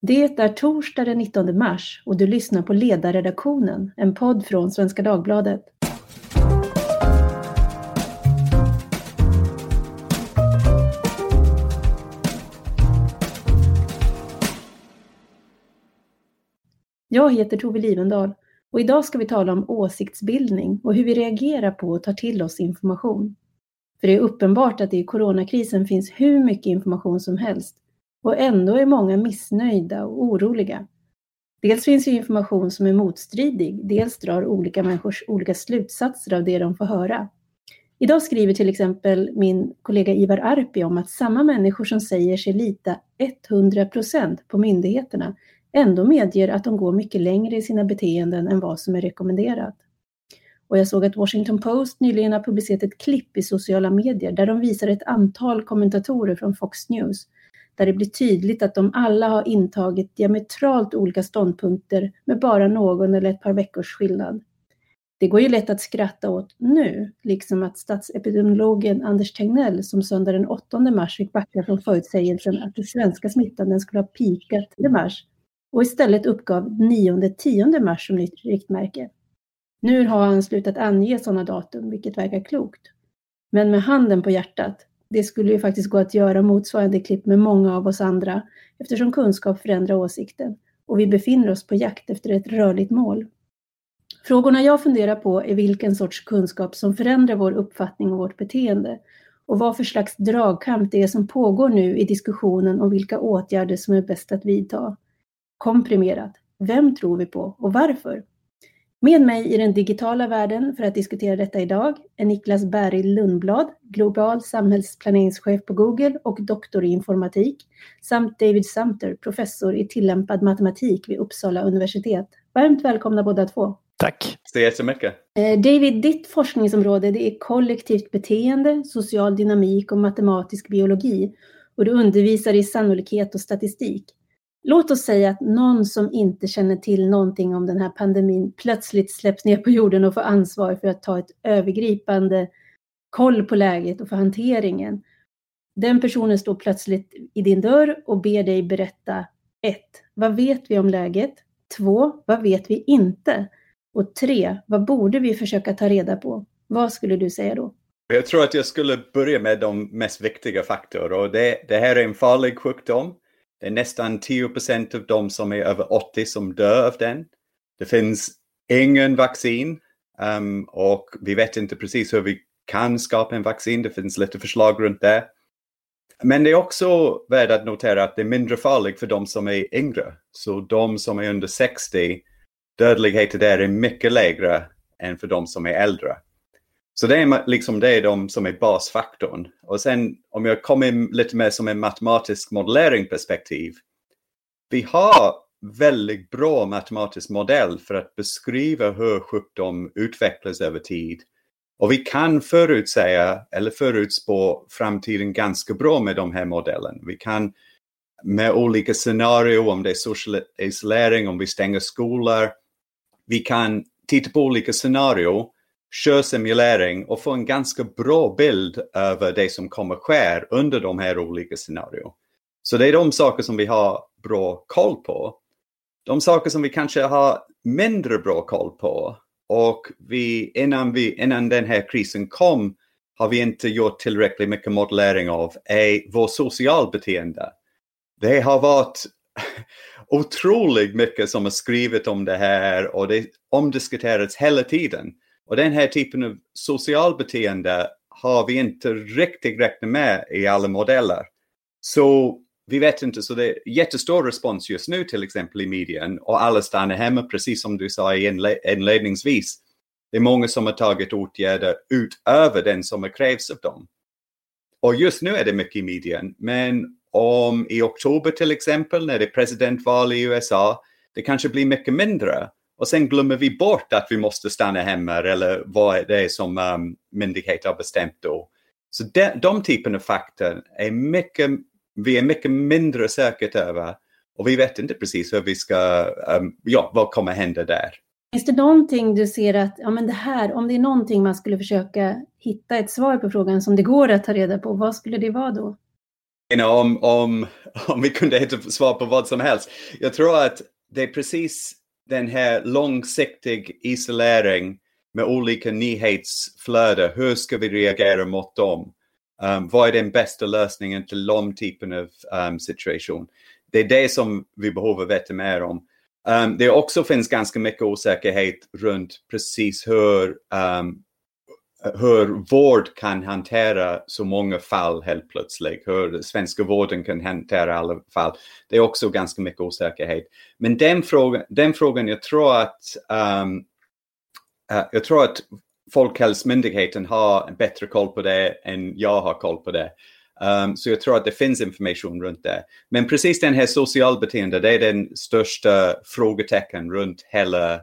Det är torsdag den 19 mars och du lyssnar på Ledarredaktionen, en podd från Svenska Dagbladet. Jag heter Tove Livendal och idag ska vi tala om åsiktsbildning och hur vi reagerar på och tar till oss information. För det är uppenbart att det i coronakrisen finns hur mycket information som helst och ändå är många missnöjda och oroliga. Dels finns ju information som är motstridig, dels drar olika människor olika slutsatser av det de får höra. Idag skriver till exempel min kollega Ivar Arpi om att samma människor som säger sig lita 100% på myndigheterna ändå medger att de går mycket längre i sina beteenden än vad som är rekommenderat. Och jag såg att Washington Post nyligen har publicerat ett klipp i sociala medier där de visar ett antal kommentatorer från Fox News där det blir tydligt att de alla har intagit diametralt olika ståndpunkter med bara någon eller ett par veckors skillnad. Det går ju lätt att skratta åt nu, liksom att statsepidemiologen Anders Tegnell som söndag den 8 mars fick backa från förutsägelsen att den svenska smittan den skulle ha pikat i mars och istället uppgav 9-10 mars som nytt riktmärke. Nu har han slutat ange sådana datum, vilket verkar klokt. Men med handen på hjärtat, det skulle ju faktiskt gå att göra motsvarande klipp med många av oss andra eftersom kunskap förändrar åsikten och vi befinner oss på jakt efter ett rörligt mål. Frågorna jag funderar på är vilken sorts kunskap som förändrar vår uppfattning och vårt beteende och vad för slags dragkamp det är som pågår nu i diskussionen om vilka åtgärder som är bäst att vidta. Komprimerat, vem tror vi på och varför? Med mig i den digitala världen för att diskutera detta idag är Niklas Berg Lundblad, global samhällsplaneringschef på Google och doktor i informatik, samt David Sumter, professor i tillämpad matematik vid Uppsala universitet. Varmt välkomna båda två. Tack så jättemycket. Eh, David, ditt forskningsområde det är kollektivt beteende, social dynamik och matematisk biologi och du undervisar i sannolikhet och statistik. Låt oss säga att någon som inte känner till någonting om den här pandemin plötsligt släpps ner på jorden och får ansvar för att ta ett övergripande koll på läget och för hanteringen. Den personen står plötsligt i din dörr och ber dig berätta 1. Vad vet vi om läget? 2. Vad vet vi inte? Och 3. Vad borde vi försöka ta reda på? Vad skulle du säga då? Jag tror att jag skulle börja med de mest viktiga faktorerna. Och det, det här är en farlig sjukdom. Det är nästan 10% av de som är över 80 som dör av den. Det finns ingen vaccin um, och vi vet inte precis hur vi kan skapa en vaccin. Det finns lite förslag runt det. Men det är också värt att notera att det är mindre farligt för de som är yngre. Så de som är under 60, dödligheten där är mycket lägre än för de som är äldre. Så det är liksom det är de som är basfaktorn. Och sen om jag kommer lite mer som en matematisk modelleringsperspektiv. Vi har väldigt bra matematisk modell för att beskriva hur sjukdom utvecklas över tid. Och vi kan förutsäga eller förutspå framtiden ganska bra med de här modellerna. Vi kan med olika scenarier, om det är social isolering, om vi stänger skolor. Vi kan titta på olika scenarier kör simulering och få en ganska bra bild över det som kommer ske under de här olika scenarierna. Så det är de saker som vi har bra koll på. De saker som vi kanske har mindre bra koll på och vi, innan, vi, innan den här krisen kom har vi inte gjort tillräckligt mycket modellering av är vår socialt beteende. Det har varit otroligt mycket som har skrivit om det här och det omdiskuterats hela tiden. Och den här typen av socialbeteende har vi inte riktigt räknat med i alla modeller. Så vi vet inte, så det är jättestor respons just nu till exempel i medien och alla stannar hemma precis som du sa inledningsvis. Det är många som har tagit åtgärder utöver den som krävs av dem. Och just nu är det mycket i medien, men om i oktober till exempel när det är presidentval i USA, det kanske blir mycket mindre. Och sen glömmer vi bort att vi måste stanna hemma eller vad det är som um, myndigheter har bestämt då. Så de, de typen av fakta är mycket, vi är mycket mindre säkert över och vi vet inte precis hur vi ska, um, ja, vad kommer hända där. Finns det någonting du ser att, ja men det här, om det är någonting man skulle försöka hitta ett svar på frågan som det går att ta reda på, vad skulle det vara då? om, om, om vi kunde hitta svar på vad som helst. Jag tror att det är precis den här långsiktig isolering med olika nyhetsflöden. Hur ska vi reagera mot dem? Um, vad är den bästa lösningen till de typen av um, situation? Det är det som vi behöver veta mer om. Um, det också finns ganska mycket osäkerhet runt precis hur, um, hur vård kan hantera så många fall helt plötsligt. Hur svenska vården kan hantera alla fall. Det är också ganska mycket osäkerhet. Men den frågan, den frågan jag tror att um, uh, jag tror att Folkhälsomyndigheten har bättre koll på det än jag har koll på det. Um, så jag tror att det finns information runt det. Men precis den här socialbeteende, det är den största frågetecken runt hela,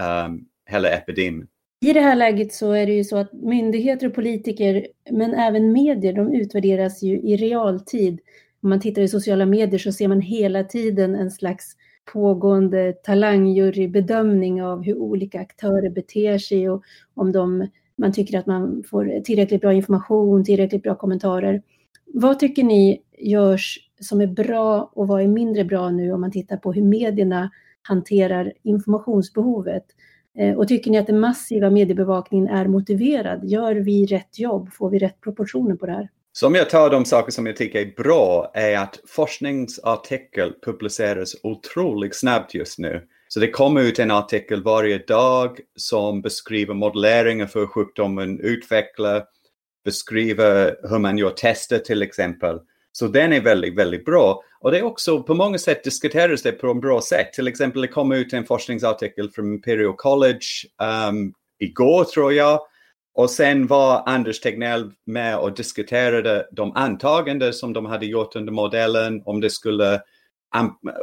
um, hela epidemin. I det här läget så är det ju så att myndigheter och politiker, men även medier, de utvärderas ju i realtid. Om man tittar i sociala medier så ser man hela tiden en slags pågående talangjurybedömning av hur olika aktörer beter sig och om de, man tycker att man får tillräckligt bra information, tillräckligt bra kommentarer. Vad tycker ni görs som är bra och vad är mindre bra nu om man tittar på hur medierna hanterar informationsbehovet? Eh, och tycker ni att den massiva mediebevakningen är motiverad? Gör vi rätt jobb? Får vi rätt proportioner på det här? Så om jag tar de saker som jag tycker är bra är att forskningsartikel publiceras otroligt snabbt just nu. Så det kommer ut en artikel varje dag som beskriver modelleringar för sjukdomen, utvecklar, beskriver hur man gör tester till exempel. Så den är väldigt, väldigt bra. Och det är också på många sätt diskuteras det på ett bra sätt. Till exempel det kom ut en forskningsartikel från Imperial College um, igår tror jag och sen var Anders Tegnell med och diskuterade de antaganden som de hade gjort under modellen, om det skulle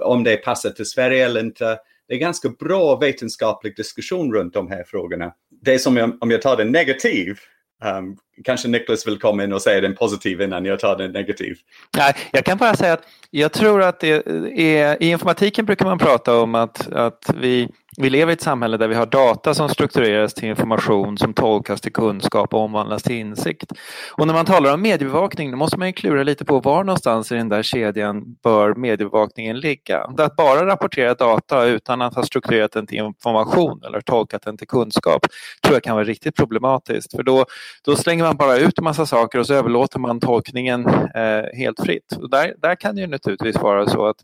om det passar till Sverige eller inte. Det är ganska bra vetenskaplig diskussion runt de här frågorna. Det är som jag, om jag tar det negativ, um, kanske Niklas vill komma in och säga den positiv innan jag tar den negativ. Nej, jag kan bara säga att jag tror att det är, i informatiken brukar man prata om att, att vi vi lever i ett samhälle där vi har data som struktureras till information som tolkas till kunskap och omvandlas till insikt. Och när man talar om mediebevakning då måste man ju klura lite på var någonstans i den där kedjan bör mediebevakningen ligga. Att bara rapportera data utan att ha strukturerat den till information eller tolkat den till kunskap tror jag kan vara riktigt problematiskt för då, då slänger man bara ut en massa saker och så överlåter man tolkningen eh, helt fritt. Och där, där kan det ju naturligtvis vara så att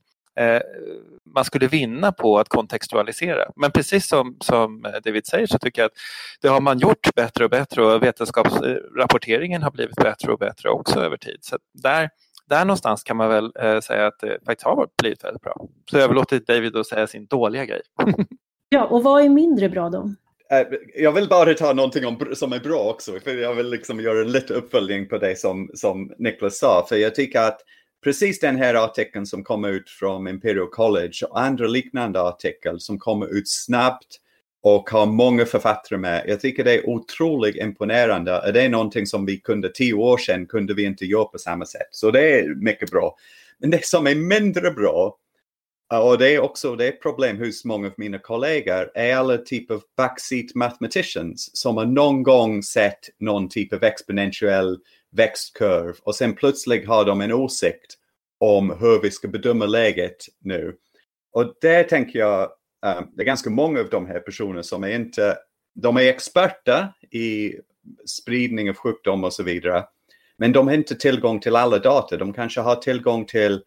man skulle vinna på att kontextualisera. Men precis som, som David säger så tycker jag att det har man gjort bättre och bättre och vetenskapsrapporteringen har blivit bättre och bättre också över tid. Så där, där någonstans kan man väl eh, säga att det faktiskt har blivit väldigt bra. Så jag överlåter till David att säga sin dåliga grej. ja, och vad är mindre bra då? Eh, jag vill bara ta någonting om, som är bra också, för jag vill liksom göra en liten uppföljning på det som, som Niklas sa. För jag tycker att precis den här artikeln som kom ut från Imperial College och andra liknande artiklar som kommer ut snabbt och har många författare med. Jag tycker det är otroligt imponerande. Det är någonting som vi kunde tio år sedan kunde vi inte göra på samma sätt. Så det är mycket bra. Men det som är mindre bra och det är också det problem hos många av mina kollegor är alla typer av backseat mathematicians som har någon gång sett någon typ av exponentiell växtkurv och sen plötsligt har de en åsikt om hur vi ska bedöma läget nu. Och där tänker jag, eh, det är ganska många av de här personerna som är inte, de är experter i spridning av sjukdom och så vidare. Men de har inte tillgång till alla data. De kanske har tillgång till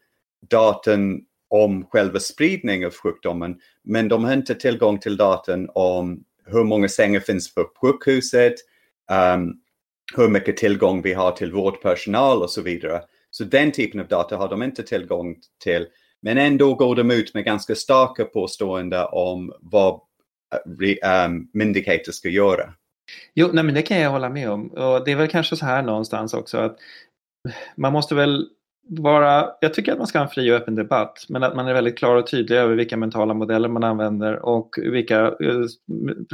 datan om själva spridning av sjukdomen, men de har inte tillgång till datan om hur många sängar finns på sjukhuset, um, hur mycket tillgång vi har till vårdpersonal och så vidare. Så den typen av data har de inte tillgång till. Men ändå går de ut med ganska starka påståenden om vad eh, um, myndigheter ska göra. Jo, nej, men det kan jag hålla med om. Och det är väl kanske så här någonstans också att man måste väl vara, jag tycker att man ska ha en fri och öppen debatt, men att man är väldigt klar och tydlig över vilka mentala modeller man använder och vilka eh,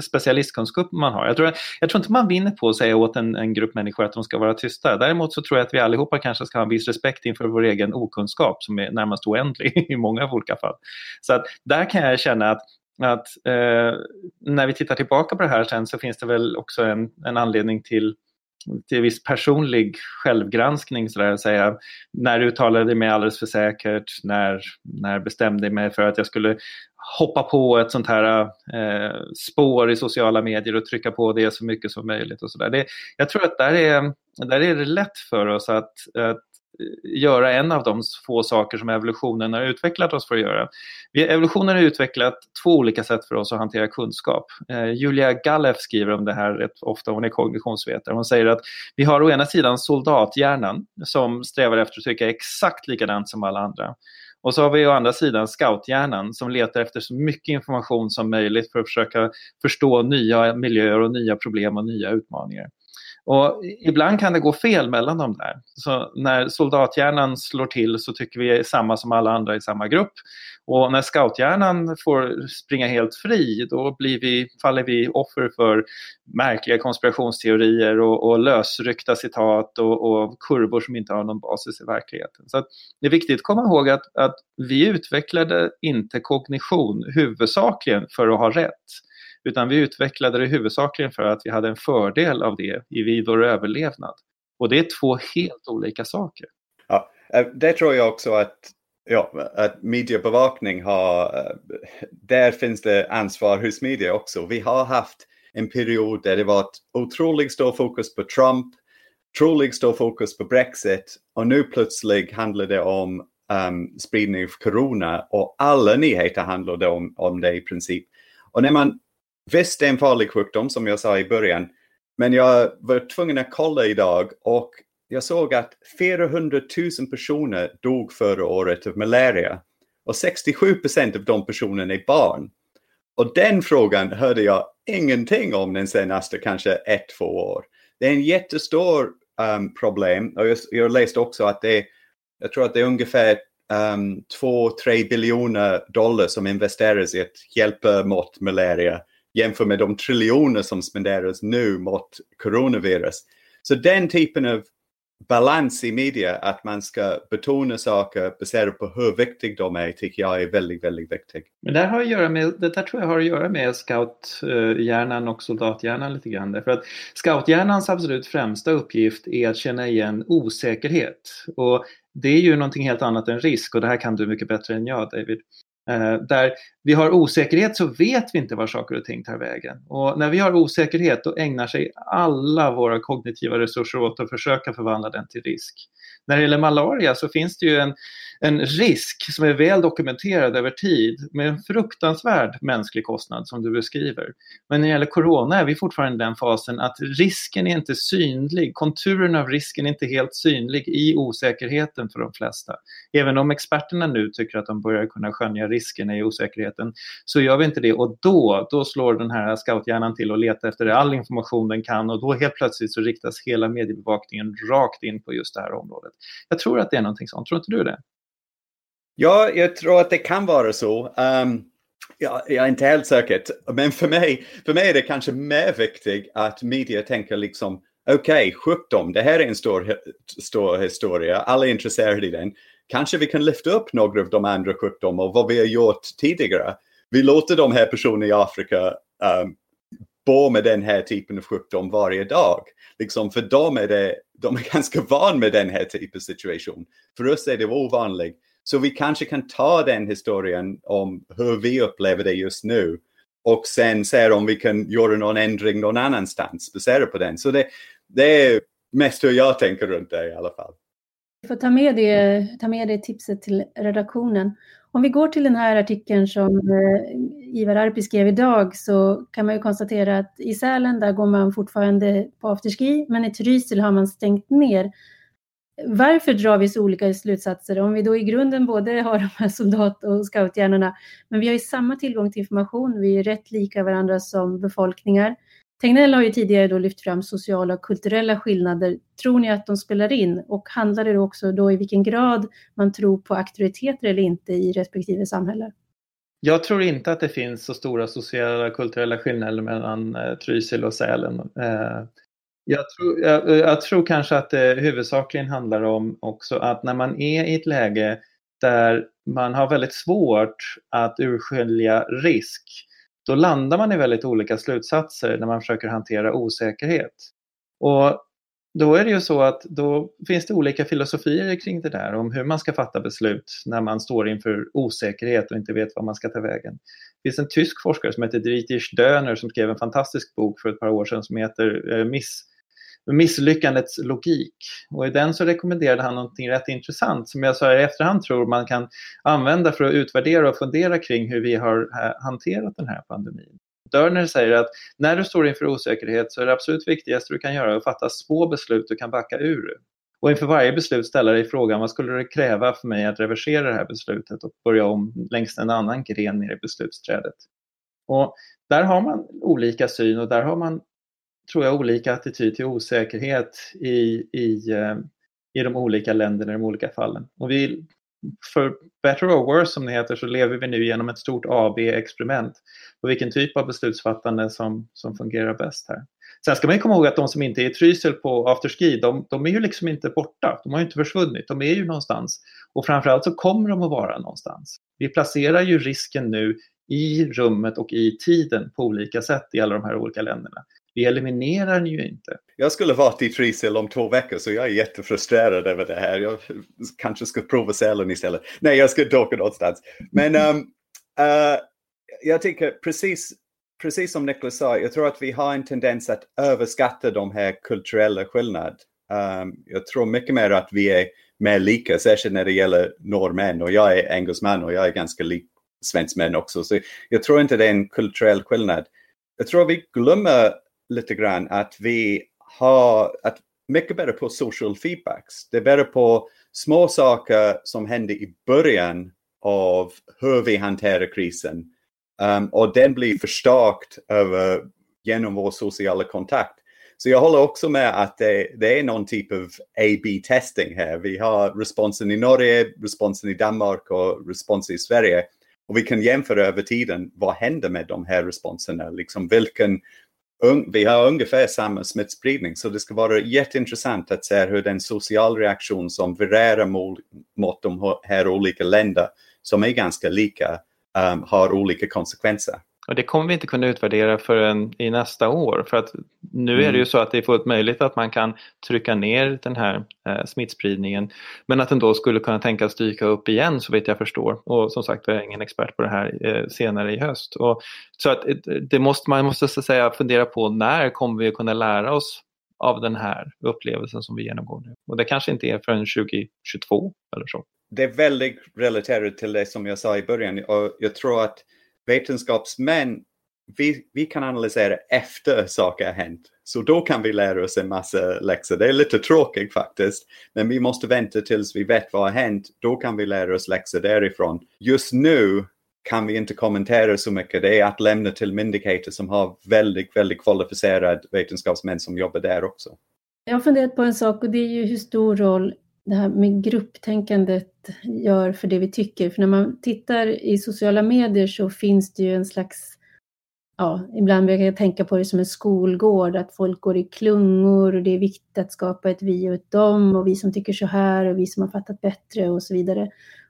specialistkunskaper man har. Jag tror, jag tror inte man vinner på att säga åt en, en, grupp människor att de ska vara tysta. Däremot så tror jag att vi allihopa kanske ska ha en viss respekt inför vår egen okunskap som är närmast oändlig i många olika fall. Så att där kan jag känna att att eh, när vi tittar tillbaka på det här sen så finns det väl också en, en anledning till till viss personlig självgranskning. Så där, säga, när uttalade jag mig alldeles för säkert? När, när bestämde jag mig för att jag skulle hoppa på ett sånt här eh, spår i sociala medier och trycka på det så mycket som möjligt. och så där. Det, Jag tror att där är, där är det lätt för oss att, att göra en av de få saker som evolutionen har utvecklat oss för att göra. Evolutionen har utvecklat två olika sätt för oss att hantera kunskap. Eh, Julia Galef skriver om det här rätt ofta, hon är kognitionsvetare. Hon säger att vi har å ena sidan soldathjärnan som strävar efter att tycka exakt likadant som alla andra. Och så har vi å andra sidan scouthjärnan som letar efter så mycket information som möjligt för att försöka förstå nya miljöer och nya problem och nya utmaningar. Och ibland kan det gå fel mellan de där. Så när soldathjärnan slår till så tycker vi är samma som alla andra i samma grupp. Och när scouthjärnan får springa helt fri då blir vi, faller vi offer för märkliga konspirationsteorier och, och lösryckta citat och, och, kurvor som inte har någon basis i verkligheten. Så det är viktigt att komma ihåg att, att vi utvecklade inte kognition huvudsakligen för att ha rätt. Utan vi utvecklade det huvudsakligen för att vi hade en fördel av det i vår överlevnad. Och det är två helt olika saker. Ja, eh, det tror jag också att, ja, att mediebevakning har, eh, där finns det ansvar hos media också. Vi har haft en period där det var otroligt stor fokus på Trump, otroligt stor fokus på Brexit och nu plötsligt handlar det om um, spridning av corona och alla nyheter handlade om, om det i princip. Och när man Visst, det är en farlig sjukdom som jag sa i början. Men jag var tvungen att kolla idag och jag såg att 400 000 personer dog förra året av malaria. Och 67 procent av de personerna är barn. Och den frågan hörde jag ingenting om den senaste kanske ett, två år. Det är en jättestor um, problem och jag, jag läste också att det är, jag tror att det är ungefär ehm, um, 2-3 biljoner dollar som investeras i att hjälpa mot malaria jämför med de triljoner som spenderas nu mot coronavirus. Så den typen av balans i media, att man ska betona saker baserat på hur viktiga de är, tycker jag är väldigt, väldigt viktigt. Men det, har att göra med, det där tror jag har att göra med scouthjärnan och soldathjärnan lite grann. Därför att scouthjärnans absolut främsta uppgift är att känna igen osäkerhet. Och det är ju någonting helt annat än risk och det här kan du mycket bättre än jag David. Eh, där vi har osäkerhet så vet vi inte var saker och ting tar vägen. Och när vi har osäkerhet då ägnar sig alla våra kognitiva resurser åt att försöka förvandla den till risk. När det gäller malaria så finns det ju en, en risk som är väl dokumenterad över tid med en fruktansvärd mänsklig kostnad som du beskriver. Men när det gäller corona är vi fortfarande i den fasen att risken är inte synlig, konturen av risken är inte helt synlig i osäkerheten för de flesta. Även om experterna nu tycker att de börjar kunna skönja riskerna i osäkerheten så gör vi inte det och då, då slår den här scouthjärnan till och letar efter all information den kan och då helt plötsligt så riktas hela mediebevakningen rakt in på just det här området. Jag tror att det är någonting sånt, tror inte du det? Ja, jag tror att det kan vara så. Um, ja, jag är inte helt säker, men för mig, för mig är det kanske mer viktigt att media tänker liksom okej, okay, sjukdom, det här är en stor, stor historia, alla är intresserade i den. Kanske vi kan lyfta upp några av de andra sjukdomarna och vad vi har gjort tidigare. Vi låter de här personerna i Afrika um, bo med den här typen av sjukdom varje dag. Liksom för dem är det, de är ganska van med den här typen av situation. För oss är det ovanligt. Så vi kanske kan ta den historien om hur vi upplever det just nu och sen se om vi kan göra någon ändring någon annanstans baserat på den. Så det, det är mest hur jag tänker runt det i alla fall. Vi får ta med det, ta med det tipset till redaktionen. Om vi går till den här artikeln som eh, Ivar Arpi skrev idag så kan man ju konstatera att i Sälen där går man fortfarande på afterski men i Trysil har man stängt ner. Varför drar vi så olika slutsatser om vi då i grunden både har de här soldat och scouthjärnorna men vi har ju samma tillgång till information, vi är rätt lika varandra som befolkningar. Tegnell har ju tidigare då lyft fram sociala och kulturella skillnader. Tror ni att de spelar in? Och handlar det också då i vilken grad man tror på auktoriteter eller inte i respektive samhälle? Jag tror inte att det finns så stora sociala och kulturella skillnader mellan eh, Trysil och Sälen. Eh, jag, tror, jag, jag, tror kanske att det huvudsakligen handlar om också att när man är i ett läge där man har väldigt svårt att urskilja risk då landar man i väldigt olika slutsatser när man försöker hantera osäkerhet. Och då är det ju så att då finns det olika filosofier kring det där om hur man ska fatta beslut när man står inför osäkerhet och inte vet vad man ska ta vägen. Det finns en tysk forskare som heter Dietrich Döner som skrev en fantastisk bok för ett par år sedan som heter eh, Miss misslyckandets logik. Och i den så rekommenderade han någonting rätt intressant som jag så här i efterhand tror man kan använda för att utvärdera och fundera kring hur vi har eh, hanterat den här pandemin. Dörner säger att när du står inför osäkerhet så är det absolut viktigaste du kan göra att fatta små beslut du kan backa ur. Och inför varje beslut ställa dig frågan vad skulle det kräva för mig att reversera det här beslutet och börja om längs en annan gren ner i beslutsträdet. Och där har man olika syn och där har man, tror jag, olika attityd till osäkerhet i, i, eh, i de olika länderna i de olika fallen. Och vi för better or worse som det heter så lever vi nu genom ett stort AB-experiment på vilken typ av beslutsfattande som, som fungerar bäst här. Sen ska man komma ihåg att de som inte är i Trysil på afterski, de, de är ju liksom inte borta. De har ju inte försvunnit, de är ju någonstans. Och framförallt så kommer de att vara någonstans. Vi placerar ju risken nu i rummet och i tiden på olika sätt i alla de här olika länderna. Vi eliminerar den ju inte. Jag skulle varit i Trysil om två veckor så jag är jättefrustrerad över det här. Jag kanske ska prova Sälen istället. Nej, jag ska inte åka någonstans. Men um, uh, jag tycker precis, precis som Niklas sa, jag tror att vi har en tendens att överskatta de här kulturella skillnaderna. Um, jag tror mycket mer att vi är mer lika, särskilt när det gäller norrmän och jag är engelsman och jag är ganska lik svenskmän också. Så jag tror inte det är en kulturell skillnad. Jag tror vi glömmer lite grann att vi har att mycket bättre på social feedbacks. Det är bättre på små saker som hände i början av hur vi hanterar krisen. Um, och den blir förstärkt över, genom vår sociala kontakt. Så jag håller också med att det, det är någon typ av A-B-testing här. Vi har responsen i Norge, responsen i Danmark och responsen i Sverige. Och vi kan jämföra över tiden, vad händer med de här responserna? Liksom vilken vi har ungefär samma smittspridning så det ska vara jätteintressant att se hur den social reaktion som varierar mot de här olika länderna som är ganska lika um, har olika konsekvenser. Och det kommer vi inte kunna utvärdera förrän i nästa år för att nu är det ju mm. så att det är fullt möjligt att man kan trycka ner den här eh, smittspridningen men att den då skulle kunna tänkas dyka upp igen så vitt jag förstår. Och som sagt, jag är ingen expert på det här eh, senare i höst. Och, så att det måste, man måste så att säga fundera på när kommer vi kunna lära oss av den här upplevelsen som vi genomgår nu. Och det kanske inte är förrän 2022 eller så. Det är väldigt relaterat till det som jag sa i början och jag tror att vetenskapsmän, vi, vi kan analysera efter saker har hänt. Så då kan vi lära oss en massa läxor. Det är lite tråkigt faktiskt, men vi måste vänta tills vi vet vad har hänt. Då kan vi lära oss läxor därifrån. Just nu kan vi inte kommentera så mycket. Det är att lämna till myndigheter som har väldigt, väldigt kvalificerade vetenskapsmän som jobbar där också. Jag har funderat på en sak och det är ju hur stor roll det här med grupptänkandet gör för det vi tycker. För när man tittar i sociala medier så finns det ju en slags, ja, ibland brukar jag tänka på det som en skolgård, att folk går i klungor och det är viktigt att skapa ett vi och ett dom och vi som tycker så här och vi som har fattat bättre och så vidare.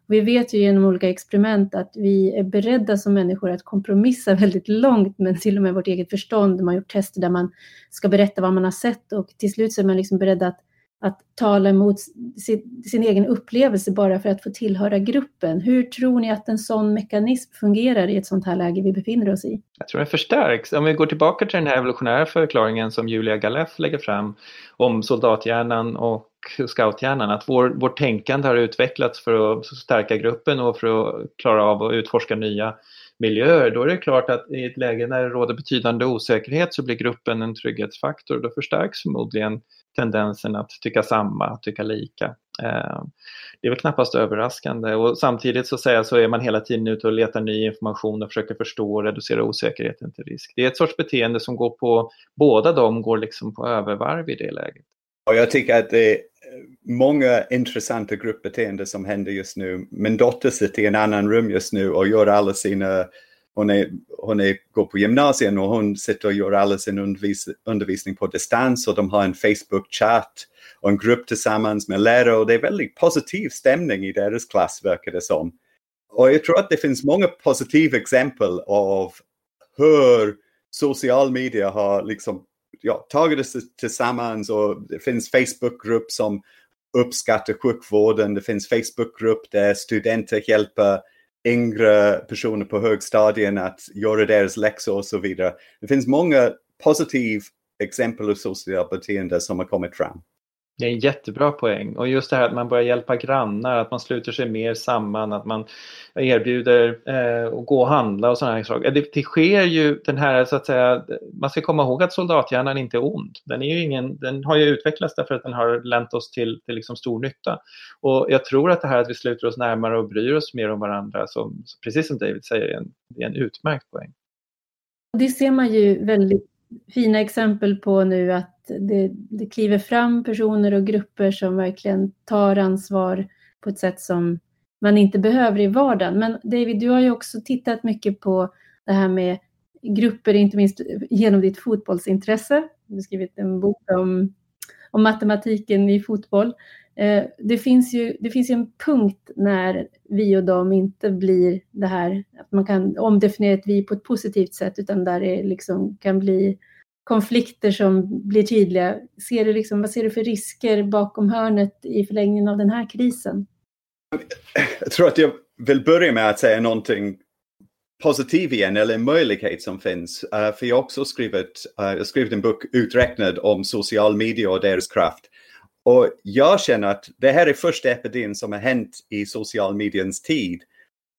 Och Vi vet ju genom olika experiment att vi är beredda som människor att kompromissa väldigt långt men till och med vårt eget förstånd. Man har gjort tester där man ska berätta vad man har sett och till slut så är man liksom beredd att att tala emot sin, sin, egen upplevelse bara för att få tillhöra gruppen. Hur tror ni att en sån mekanism fungerar i ett sånt här läge vi befinner oss i? Jag tror den förstärks. Om vi går tillbaka till den här evolutionära förklaringen som Julia Galeff lägger fram om soldathjärnan och scouthjärnan, att vår, vårt tänkande har utvecklats för att stärka gruppen och för att klara av att utforska nya miljöer, då är det klart att i ett läge när det råder betydande osäkerhet så blir gruppen en trygghetsfaktor. Då förstärks förmodligen tendensen att tycka samma, att tycka lika. Eh, det är väl knappast överraskande och samtidigt så, säga, så är man hela tiden ute och letar ny information och försöker förstå och reducera osäkerheten till risk. Det är ett sorts beteende som går på, båda de går liksom på övervarv i det läget. Och jag tycker att det är många intressanta gruppbeteenden som händer just nu. Min dotter sitter i en annan rum just nu och gör alla sina hon, är, hon är, går på gymnasiet och hon sitter och gör all sin undervis, undervisning på distans och de har en Facebook-chatt och en grupp tillsammans med lärare och det är väldigt positiv stämning i deras klass verkar det som. Och jag tror att det finns många positiva exempel av hur social media har liksom ja, tagit det tillsammans och det finns Facebookgrupp som uppskattar sjukvården. Det finns Facebookgrupp där studenter hjälper yngre personer på högstadien att göra deras läxor och så vidare. Det finns många positiva exempel av socialt beteende som har kommit fram. Det är en jättebra poäng och just det här att man börjar hjälpa grannar, att man sluter sig mer samman, att man erbjuder eh, att gå och handla och sådana här saker. Det, det sker ju den här så att säga, man ska komma ihåg att soldathjärnan inte är ond. Den, är ju ingen, den har ju utvecklats därför att den har länt oss till, till liksom stor nytta. Och jag tror att det här att vi sluter oss närmare och bryr oss mer om varandra, som, precis som David säger, är en, är en utmärkt poäng. Det ser man ju väldigt fina exempel på nu att det, det kliver fram personer och grupper som verkligen tar ansvar på ett sätt som man inte behöver i vardagen. Men David, du har ju också tittat mycket på det här med grupper, inte minst genom ditt fotbollsintresse. Du har skrivit en bok om, om matematiken i fotboll. Eh, det finns, ju, det finns ju en punkt när vi och dem inte blir det här, att man kan omdefiniera ett vi på ett positivt sätt, utan där det liksom kan bli konflikter som blir tydliga. Ser du liksom, vad ser du för risker bakom hörnet i förlängningen av den här krisen? Jag tror att jag vill börja med att säga någonting positivt igen, eller en möjlighet som finns. Uh, för jag har också skrivit, uh, jag skrivit en bok uträknad om social media och deras kraft. Och jag känner att det här är första epidemin som har hänt i social mediens tid.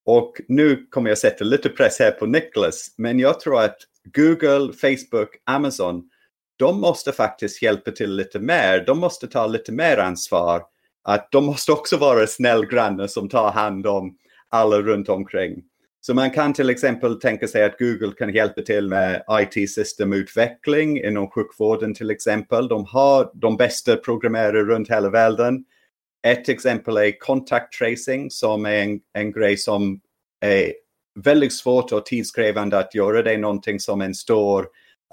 Och nu kommer jag sätta lite press här på Niklas, men jag tror att Google, Facebook, Amazon, de måste faktiskt hjälpa till lite mer. De måste ta lite mer ansvar. Att de måste också vara snäll grannar som tar hand om alla runt omkring. Så man kan till exempel tänka sig att Google kan hjälpa till med IT-systemutveckling inom sjukvården till exempel. De har de bästa programmerare runt hela världen. Ett exempel är contact tracing som är en, en grej som är väldigt svårt och tidskrävande att göra. Det är någonting som en stor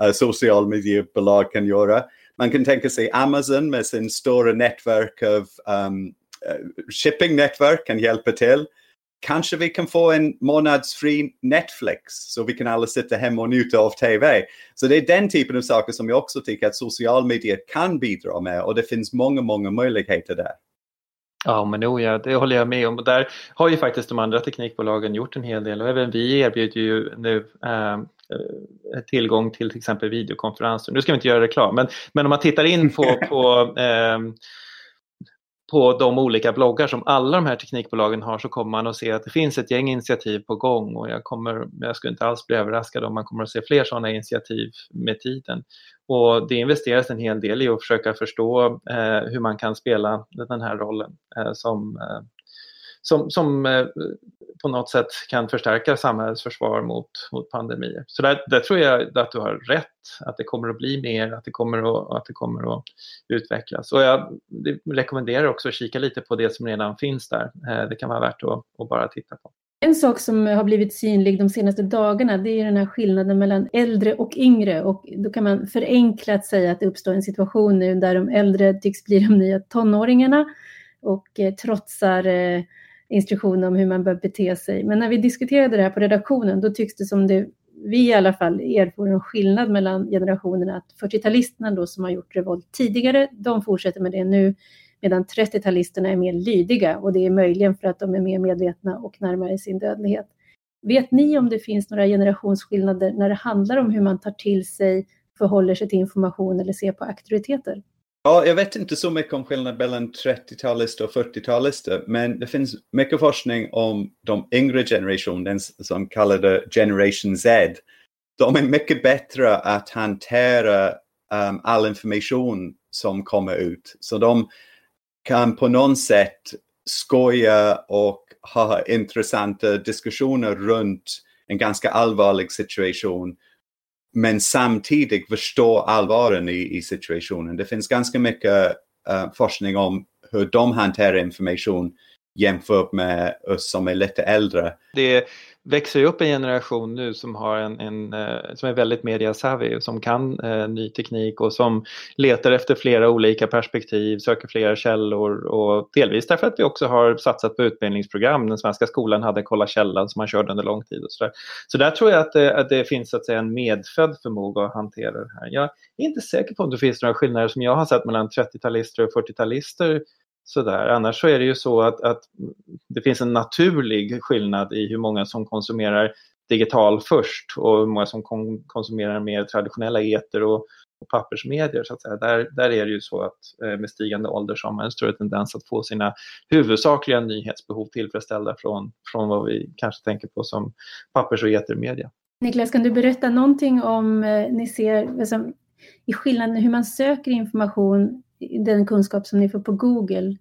uh, social mediebolag kan göra. Man kan tänka sig Amazon med sin stora nätverk av ehm, eh, um, shippingnätverk kan hjälpa till. Kanske vi kan få en månadsfri Netflix så vi kan alla sitta hemma och njuta av TV. Så det är den typen av saker som jag också tycker att social media kan bidra med och det finns många, många möjligheter där. Ja, men oh ja, det håller jag med om. Och där har ju faktiskt de andra teknikbolagen gjort en hel del och även vi erbjuder ju nu eh, tillgång till till exempel videokonferenser. Nu ska vi inte göra reklam, men, men om man tittar in på, på eh, på de olika bloggar som alla de här teknikbolagen har så kommer man att se att det finns ett gäng initiativ på gång och jag, kommer, jag skulle inte alls bli överraskad om man kommer att se fler sådana initiativ med tiden. Och det investeras en hel del i att försöka förstå eh, hur man kan spela den här rollen eh, som, eh, som, som eh, på något sätt kan förstärka samhällets försvar mot, mot pandemier. Så där, där, tror jag att du har rätt, att det kommer att bli mer, att det kommer att, att, det kommer att utvecklas. Och jag rekommenderar också att kika lite på det som redan finns där. Eh, det kan vara värt att, att bara titta på. En sak som har blivit synlig de senaste dagarna det är den här skillnaden mellan äldre och yngre och då kan man förenklat säga att det uppstår en situation nu där de äldre tycks bli de nya tonåringarna och eh, trotsar eh, instruktioner om hur man bör bete sig. Men när vi diskuterade det här på redaktionen, då tycks det som det vi i alla fall erfor en skillnad mellan generationerna. Att 40-talisterna då som har gjort revolt tidigare, de fortsätter med det nu, medan 30-talisterna är mer lydiga och det är möjligen för att de är mer medvetna och närmare sin dödlighet. Vet ni om det finns några generationsskillnader när det handlar om hur man tar till sig, förhåller sig till information eller ser på auktoriteter? Ja, jag vet inte så mycket om skillnaden mellan 30-talister och 40-talister, men det finns mycket forskning om de yngre generationen, som kallar det Generation Z. De är mycket bättre att hantera um, all information som kommer ut. Så de kan på något sätt skoja och ha intressanta diskussioner runt en ganska allvarlig situation men samtidigt förstå allvaren i, i situationen. Det finns ganska mycket uh, forskning om hur de hanterar information jämfört med oss som är lite äldre. Det växer ju upp en generation nu som, har en, en eh, som är väldigt mediasavvy, som kan eh, ny teknik och som letar efter flera olika perspektiv, söker flera källor och delvis därför att vi också har satsat på utbildningsprogram. Den svenska skolan hade Kolla källan som man körde under lång tid. och Så där, så där tror jag att det, att det finns att säga, en medfödd förmåga att hantera det här. Jag är inte säker på om det finns några skillnader som jag har sett mellan 30-talister och 40-talister sådär. Annars så är det ju så att, att det finns en naturlig skillnad i hur många som konsumerar digital först och hur många som konsumerar mer traditionella eter och, och pappersmedier. Så att säga. Där, där är det ju så att eh, med stigande ålder så har man en större tendens att få sina huvudsakliga nyhetsbehov tillfredsställda från, från vad vi kanske tänker på som pappers och etermedia. Niklas, kan du berätta någonting om eh, ni ser liksom, i skillnaden hur man söker information den kunskap som ni får på Google,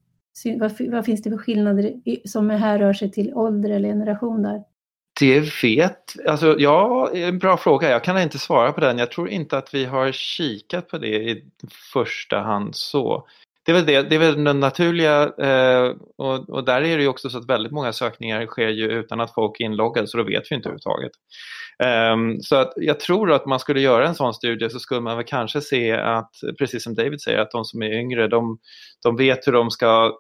vad, vad finns det för skillnader som här rör sig till ålder eller generation där? Det vet, alltså ja, en bra fråga. Jag kan inte svara på den. Jag tror inte att vi har kikat på det i första hand så. Det är väl, det, det är väl den naturliga eh, och, och, där är det ju också så att väldigt många sökningar sker ju utan att folk är inloggade så då vet vi inte överhuvudtaget. Um, så att jag tror att man skulle göra en sån studie så skulle man väl kanske se att, precis som David säger, att de som är yngre de, de vet hur de ska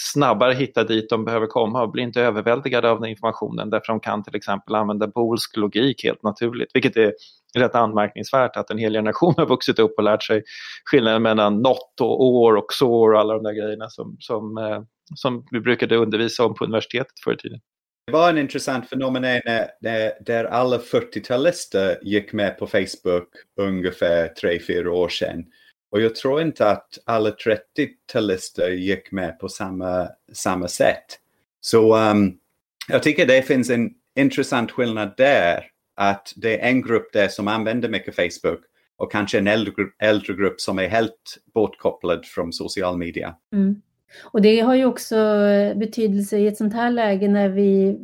snabbare hitta dit de behöver komma och blir inte överväldigade av den informationen därför de kan till exempel använda boolsk logik helt naturligt, vilket är rätt anmärkningsvärt att en hel generation har vuxit upp och lärt sig skillnaden mellan not och år och sår och alla de där grejerna som, som, eh, som vi brukade undervisa om på universitetet förr i tiden. Det var en intressant fenomen när, där alla 40-talister gick med på Facebook ungefär 3-4 år sedan. Och jag tror inte att alla 30-talister gick med på samma, samma sätt. Så um, jag tycker det finns en intressant skillnad där. Att det är en grupp där som använder mycket Facebook och kanske en äldre, äldre grupp som är helt bortkopplad från social media. Mm. Och det har ju också eh, betydelse i ett sånt här läge när vi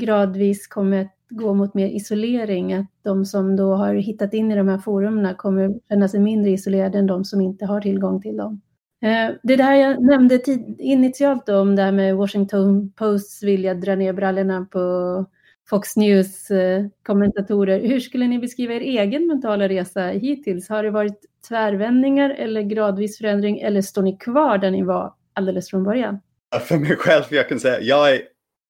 gradvis kommer att gå mot mer isolering, att de som då har hittat in i de här forumen kommer känna sig mindre isolerade än de som inte har tillgång till dem. Eh, det där jag nämnde initialt då, om det här med Washington Posts vilja dra ner brallorna på Fox News eh, kommentatorer, Hur skulle ni beskriva er egen mentala resa hittills? Har det varit tvärvändningar eller gradvis förändring eller står ni kvar där ni var alldeles från början? För mig själv, jag kan säga, jag är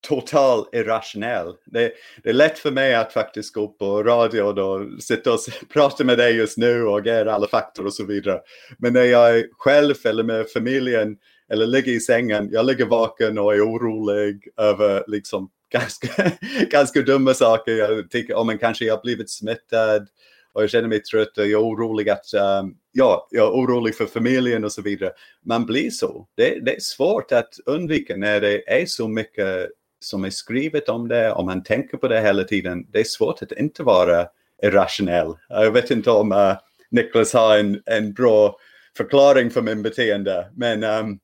total irrationell. Det, det, är lätt för mig att faktiskt gå på radio och sitta och prata med dig just nu och ge alla fakta och så vidare. Men när jag är själv eller med familjen eller ligger i sängen, jag ligger vaken och är orolig över liksom ganska, ganska dumma saker. Jag tycker, oh, men kanske jag har blivit smittad och jag känner mig trött och jag är orolig att, um, ja, jag är orolig för familjen och så vidare. Man blir så. Det, det är svårt att undvika när det är så mycket som är skrivet om det, om man tänker på det hela tiden. Det är svårt att inte vara irrationell. Jag vet inte om uh, Niklas har en, en bra förklaring för min beteende, men um,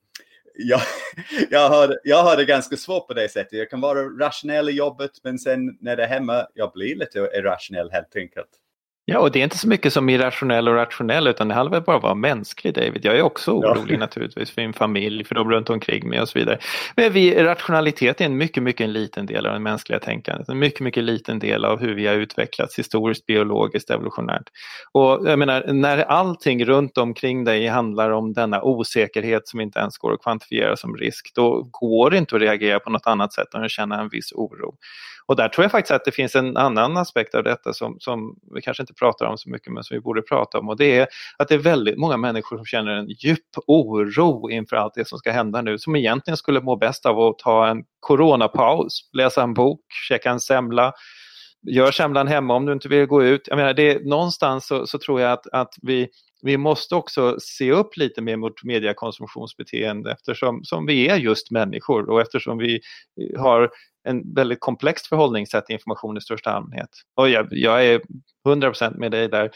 jag, jag, har, jag har det ganska svårt på det sättet. Jag kan vara rationell i jobbet, men sen när det är hemma, jag blir lite irrationell helt enkelt. Ja, och det är inte så mycket som irrationell och rationell utan det handlar väl bara om att vara mänsklig David. Jag är också orolig ja. naturligtvis för min familj, för de runt omkring mig och så vidare. Men vi, rationalitet är en mycket, mycket en liten del av det mänskliga tänkandet. En mycket, mycket liten del av hur vi har utvecklats historiskt, biologiskt, evolutionärt. Och jag menar, när allting runt omkring dig handlar om denna osäkerhet som inte ens går att kvantifiera som risk, då går det inte att reagera på något annat sätt än att känna en viss oro. Och där tror jag faktiskt att det finns en annan aspekt av detta som, som vi kanske inte pratar om så mycket men som vi borde prata om och det är att det är väldigt många människor som känner en djup oro inför allt det som ska hända nu som egentligen skulle må bäst av att ta en coronapaus, läsa en bok, käka en semla, gör semlan hemma om du inte vill gå ut. Jag menar, det, någonstans så, så tror jag att, att vi, vi måste också se upp lite mer mot mediekonsumtionsbeteende eftersom som vi är just människor och eftersom vi eh, har en väldigt komplext förhållningssätt till information i största allmänhet. Och jag, jag är 100% med dig där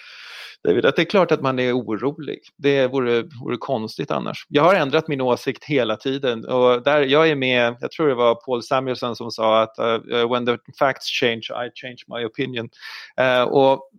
David, att det är klart att man är orolig. Det vore, vore konstigt annars. Jag har ändrat min åsikt hela tiden och där jag är med, jag tror det var Paul Samuelson som sa att uh, when the facts change I change my opinion. Uh, och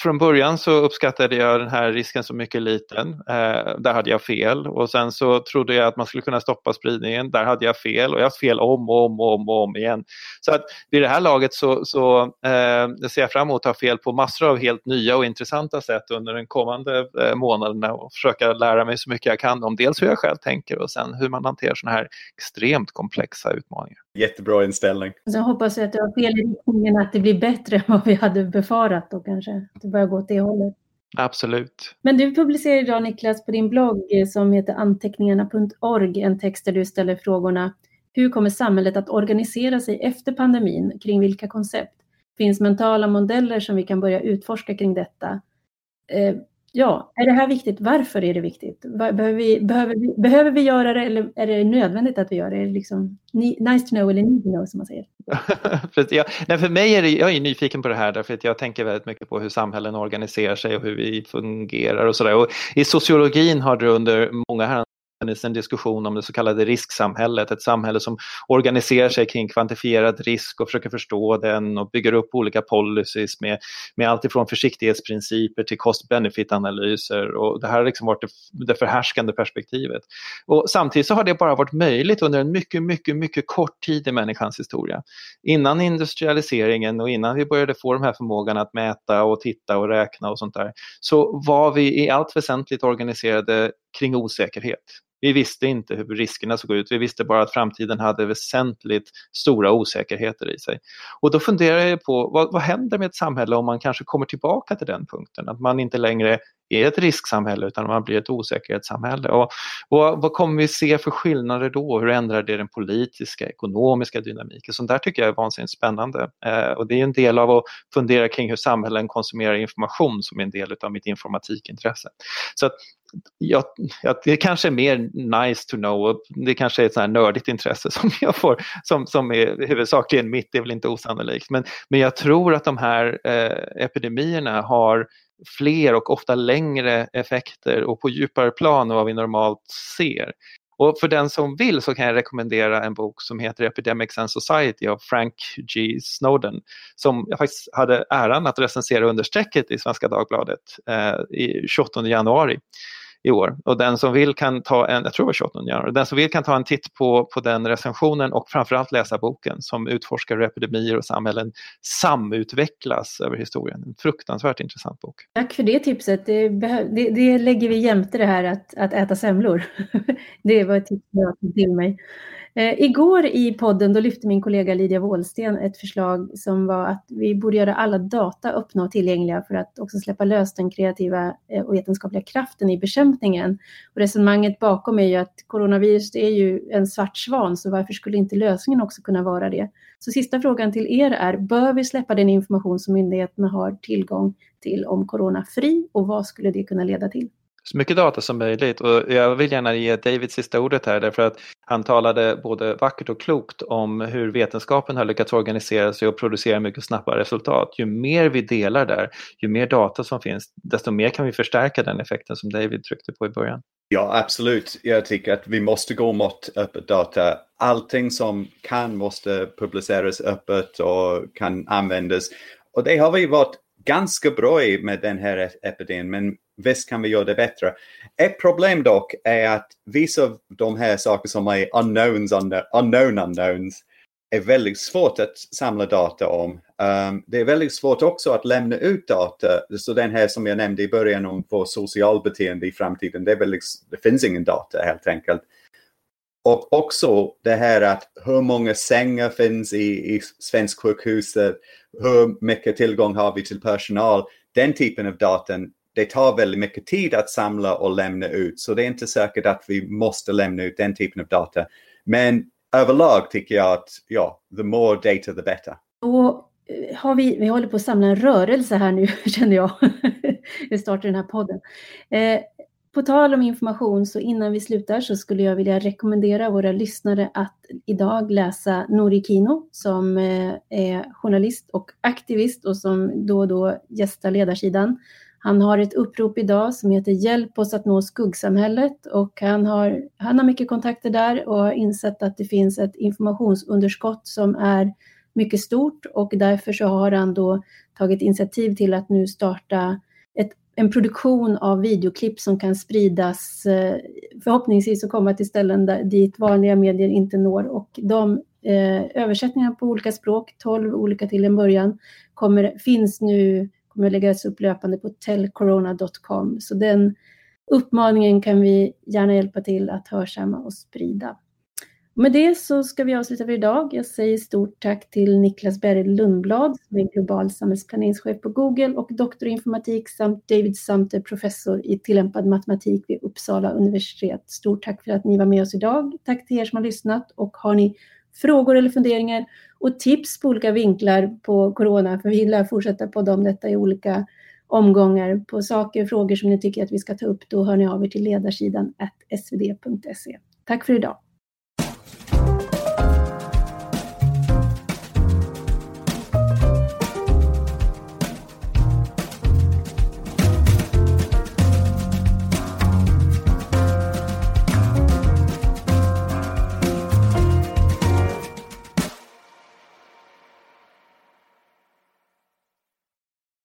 från början så uppskattade jag den här risken som mycket liten. Eh, där hade jag fel och sen så trodde jag att man skulle kunna stoppa spridningen. Där hade jag fel och jag har fel om och om och om, och om igen. Så att vid det här laget så, så eh, ser jag fram emot att ha fel på massor av helt nya och intressanta sätt under den kommande eh, månaderna och försöka lära mig så mycket jag kan om dels hur jag själv tänker och sen hur man hanterar sådana här extremt komplexa utmaningar. Jättebra inställning. Jag hoppas att du har fel i riktningen att det blir bättre än vad vi hade befarat då kanske. Att det börjar gå åt det hållet. Absolut. Men du publicerar idag Niklas på din blogg eh, som heter anteckningarna.org en text där du ställer frågorna Hur kommer samhället att organisera sig efter pandemin? Kring vilka koncept? Finns mentala modeller som vi kan börja utforska kring detta? Ja, är det här viktigt? Varför är det viktigt? Behöver vi, behöver vi, behöver vi göra det eller är det nödvändigt att vi gör det? Är det liksom nice to know eller need to know som man säger? för, jag, nej, för mig är det, jag är nyfiken på det här därför att jag tänker väldigt mycket på hur samhällen organiserar sig och hur vi fungerar och sådär. I sociologin har det under många funnits en diskussion om det så kallade risksamhället, ett samhälle som organiserar sig kring kvantifierad risk och försöker förstå den och bygger upp olika policies med, med allt ifrån försiktighetsprinciper till cost-benefit-analyser och det här har liksom varit det, det förhärskande perspektivet. Och samtidigt så har det bara varit möjligt under en mycket, mycket, mycket kort tid i människans historia. Innan industrialiseringen och innan vi började få de här förmågan att mäta och titta och räkna och sånt där så var vi i allt väsentligt organiserade kring osäkerhet. Vi visste inte hur riskerna såg ut, vi visste bara att framtiden hade väsentligt stora osäkerheter i sig. Och då funderar jag på vad, vad händer med ett samhälle om man kanske kommer tillbaka till den punkten, att man inte längre är ett risksamhälle utan man blir ett osäkerhetssamhälle. Och, och vad kommer vi se för skillnader då? Hur ändrar det den politiska, ekonomiska dynamiken? Sånt där tycker jag är vansinnigt spännande. Eh, och det är en del av att fundera kring hur samhällen konsumerar information som är en del av mitt informatikintresse. Så att, ja, ja, det kanske är mer nice to know, det kanske är ett sånt nördigt intresse som jag får, som, som är huvudsakligen mitt, det är väl inte osannolikt. Men, men jag tror att de här eh, epidemierna har fler och ofta längre effekter och på djupare plan än vad vi normalt ser. Och för den som vill så kan jag rekommendera en bok som heter Epidemics and Society av Frank G. Snowden som jag faktiskt hade äran att recensera under strecket i Svenska Dagbladet eh, i 28 januari i år. Och den som vill kan ta en, jag tror det var 28 januari, den som vill kan ta en titt på, på den recensionen och framförallt läsa boken som utforskar hur epidemier och samhällen samutvecklas över historien. En fruktansvärt intressant bok. Tack för det tipset. Det, det, det lägger vi jämte det här att, att äta semlor. det var ett tips jag tog till mig. Eh, igår i podden då lyfte min kollega Lydia Wåhlsten ett förslag som var att vi borde göra alla data öppna och tillgängliga för att också släppa lös den kreativa eh, och vetenskapliga kraften i bekämpningen. Och resonemanget bakom är ju att coronavirus är ju en svart svan, så varför skulle inte lösningen också kunna vara det? Så sista frågan till er är, bör vi släppa den information som myndigheterna har tillgång till om corona fri och vad skulle det kunna leda till? Så mycket data som möjligt och jag vill gärna ge David sista ordet här därför att han talade både vackert och klokt om hur vetenskapen har lyckats organisera sig och producera mycket snabba resultat. Ju mer vi delar där, ju mer data som finns, desto mer kan vi förstärka den effekten som David tryckte på i början. Ja, absolut. Jag tycker att vi måste gå mot öppet data. Allting som kan måste publiceras öppet och kan användas. Och det har vi varit ganska bra i med den här epidemin, men visst kan vi göra det bättre. Ett problem dock är att vissa av de här sakerna som är unknowns, unknown unknowns är väldigt svårt att samla data om. Um, det är väldigt svårt också att lämna ut data. Så den här som jag nämnde i början om vår socialbeteende i framtiden, det, är väldigt, liksom, det finns ingen data helt enkelt. Och också det här att hur många sängar finns i, i svensk sjukhus, hur mycket tillgång har vi till personal. Den typen av data det tar väldigt mycket tid att samla och lämna ut. Så det är inte säkert att vi måste lämna ut den typen av data. Men överlag tycker jag att ja, the more data the better. Och eh, har vi, vi håller på att samla en rörelse här nu känner jag. vi startar den här podden. Eh, på tal om information så innan vi slutar så skulle jag vilja rekommendera våra lyssnare att idag läsa Nori Kino som eh, är journalist och aktivist och som då och då gästar ledarsidan. Han har ett upprop idag som heter Hjälp oss att nå skuggsamhället och han har, han har mycket kontakter där och har insett att det finns ett informationsunderskott som är mycket stort och därför så har han då tagit initiativ till att nu starta ett, en produktion av videoklipp som kan spridas eh, förhoppningsvis och komma till ställen där, dit vanliga medier inte når. Och de eh, översättningar på olika språk, 12 olika till en början, kommer, finns nu, kommer läggas upp löpande på tellcorona.com. Så den uppmaningen kan vi gärna hjälpa till att hörsamma och sprida. Med det så ska vi avsluta för idag. Jag säger stort tack till Niklas Berg Lundblad som är global samhällsplaneringschef på Google och doktor i informatik samt David Sumter, professor i tillämpad matematik vid Uppsala universitet. Stort tack för att ni var med oss idag. Tack till er som har lyssnat och har ni frågor eller funderingar och tips på olika vinklar på corona, för vi lär fortsätta podda om detta i olika omgångar på saker och frågor som ni tycker att vi ska ta upp, då hör ni av er till ledarsidan svd.se. Tack för idag.